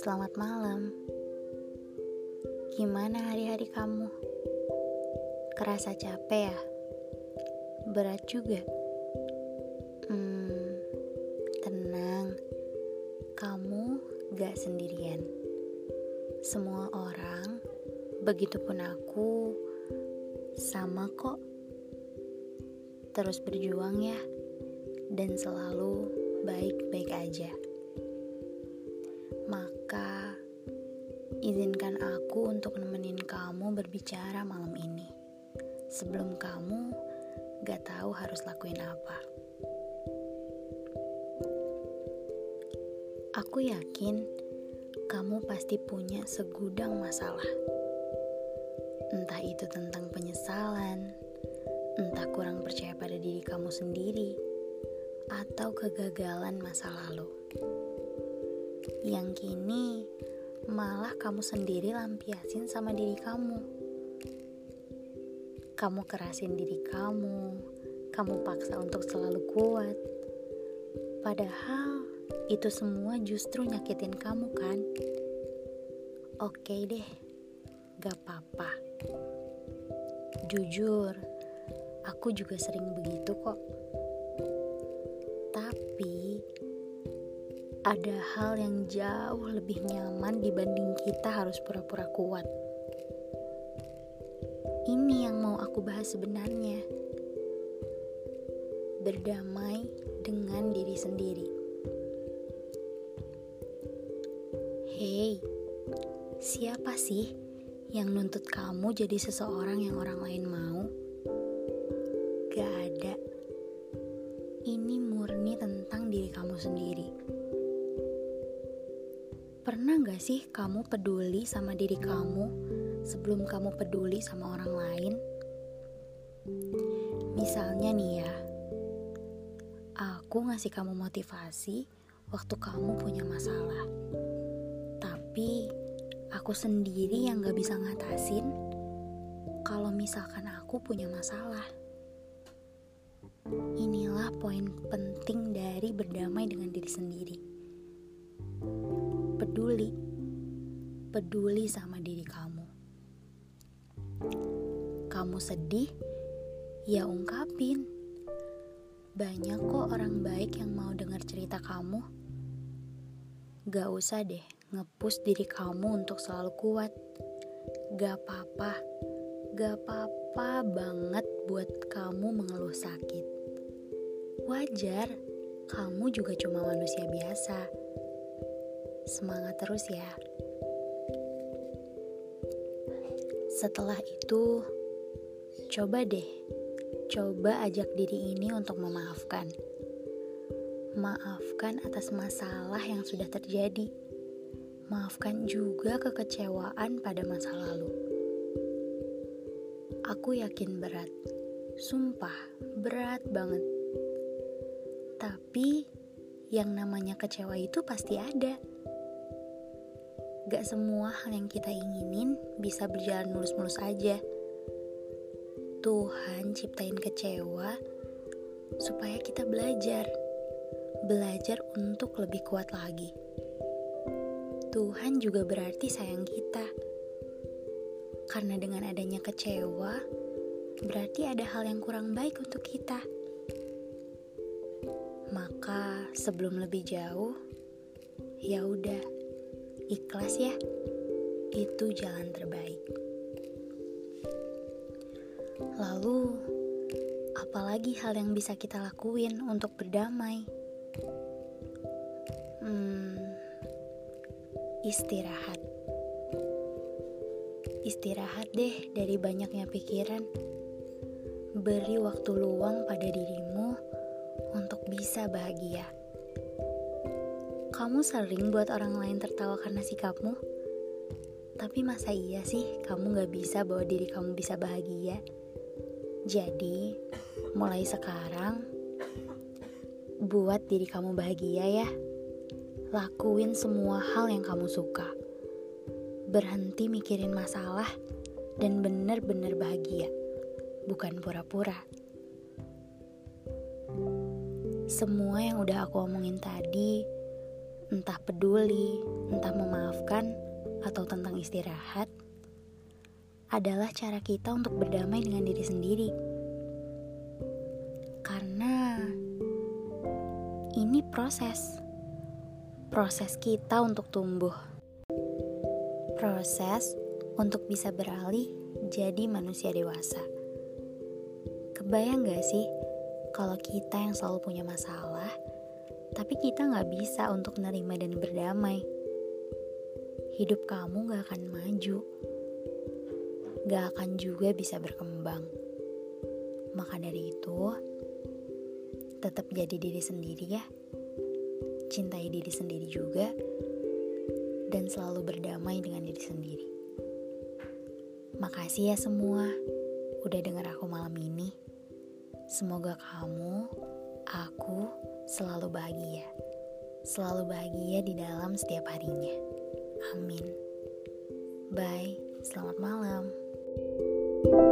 Selamat malam. Gimana hari-hari kamu? Kerasa capek ya? Berat juga. Hmm, tenang. Kamu gak sendirian. Semua orang, begitupun aku, sama kok. Terus berjuang ya, dan selalu baik-baik aja. Izinkan aku untuk nemenin kamu berbicara malam ini. Sebelum kamu gak tahu harus lakuin apa. Aku yakin kamu pasti punya segudang masalah. Entah itu tentang penyesalan, entah kurang percaya pada diri kamu sendiri, atau kegagalan masa lalu yang kini malah kamu sendiri lampiasin sama diri kamu. Kamu kerasin diri kamu, kamu paksa untuk selalu kuat. Padahal itu semua justru nyakitin kamu kan? Oke deh, gak apa-apa. Jujur, aku juga sering begitu kok. Ada hal yang jauh lebih nyaman dibanding kita harus pura-pura kuat. Ini yang mau aku bahas sebenarnya. Berdamai dengan diri sendiri. Hei, siapa sih yang nuntut kamu jadi seseorang yang orang lain mau? Gak ada. Ini murni tentang diri kamu sendiri. Pernah gak sih kamu peduli sama diri kamu sebelum kamu peduli sama orang lain? Misalnya nih ya, aku ngasih kamu motivasi waktu kamu punya masalah. Tapi aku sendiri yang gak bisa ngatasin kalau misalkan aku punya masalah. Inilah poin penting dari berdamai dengan diri sendiri peduli, peduli sama diri kamu. Kamu sedih, ya ungkapin. Banyak kok orang baik yang mau dengar cerita kamu. Gak usah deh ngepus diri kamu untuk selalu kuat. Gak apa-apa, gak apa-apa banget buat kamu mengeluh sakit. Wajar, kamu juga cuma manusia biasa Semangat terus ya. Setelah itu, coba deh, coba ajak diri ini untuk memaafkan. Maafkan atas masalah yang sudah terjadi. Maafkan juga kekecewaan pada masa lalu. Aku yakin berat, sumpah berat banget. Tapi yang namanya kecewa itu pasti ada Gak semua hal yang kita inginin bisa berjalan mulus-mulus aja. Tuhan ciptain kecewa supaya kita belajar, belajar untuk lebih kuat lagi. Tuhan juga berarti sayang kita, karena dengan adanya kecewa, berarti ada hal yang kurang baik untuk kita. Maka, sebelum lebih jauh, ya udah Ikhlas ya, itu jalan terbaik. Lalu, apalagi hal yang bisa kita lakuin untuk berdamai? Hmm, istirahat. Istirahat deh dari banyaknya pikiran. Beri waktu luang pada dirimu untuk bisa bahagia. Kamu sering buat orang lain tertawa karena sikapmu? Tapi masa iya sih kamu gak bisa bawa diri kamu bisa bahagia? Jadi, mulai sekarang, buat diri kamu bahagia ya. Lakuin semua hal yang kamu suka. Berhenti mikirin masalah dan bener-bener bahagia. Bukan pura-pura. Semua yang udah aku omongin tadi entah peduli, entah memaafkan, atau tentang istirahat, adalah cara kita untuk berdamai dengan diri sendiri. Karena ini proses, proses kita untuk tumbuh, proses untuk bisa beralih jadi manusia dewasa. Kebayang gak sih kalau kita yang selalu punya masalah, tapi kita gak bisa untuk menerima dan berdamai. Hidup kamu gak akan maju, gak akan juga bisa berkembang. Maka dari itu, tetap jadi diri sendiri ya. Cintai diri sendiri juga, dan selalu berdamai dengan diri sendiri. Makasih ya semua, udah denger aku malam ini. Semoga kamu, aku, selalu bahagia. Selalu bahagia di dalam setiap harinya. Amin. Bye, selamat malam. thank you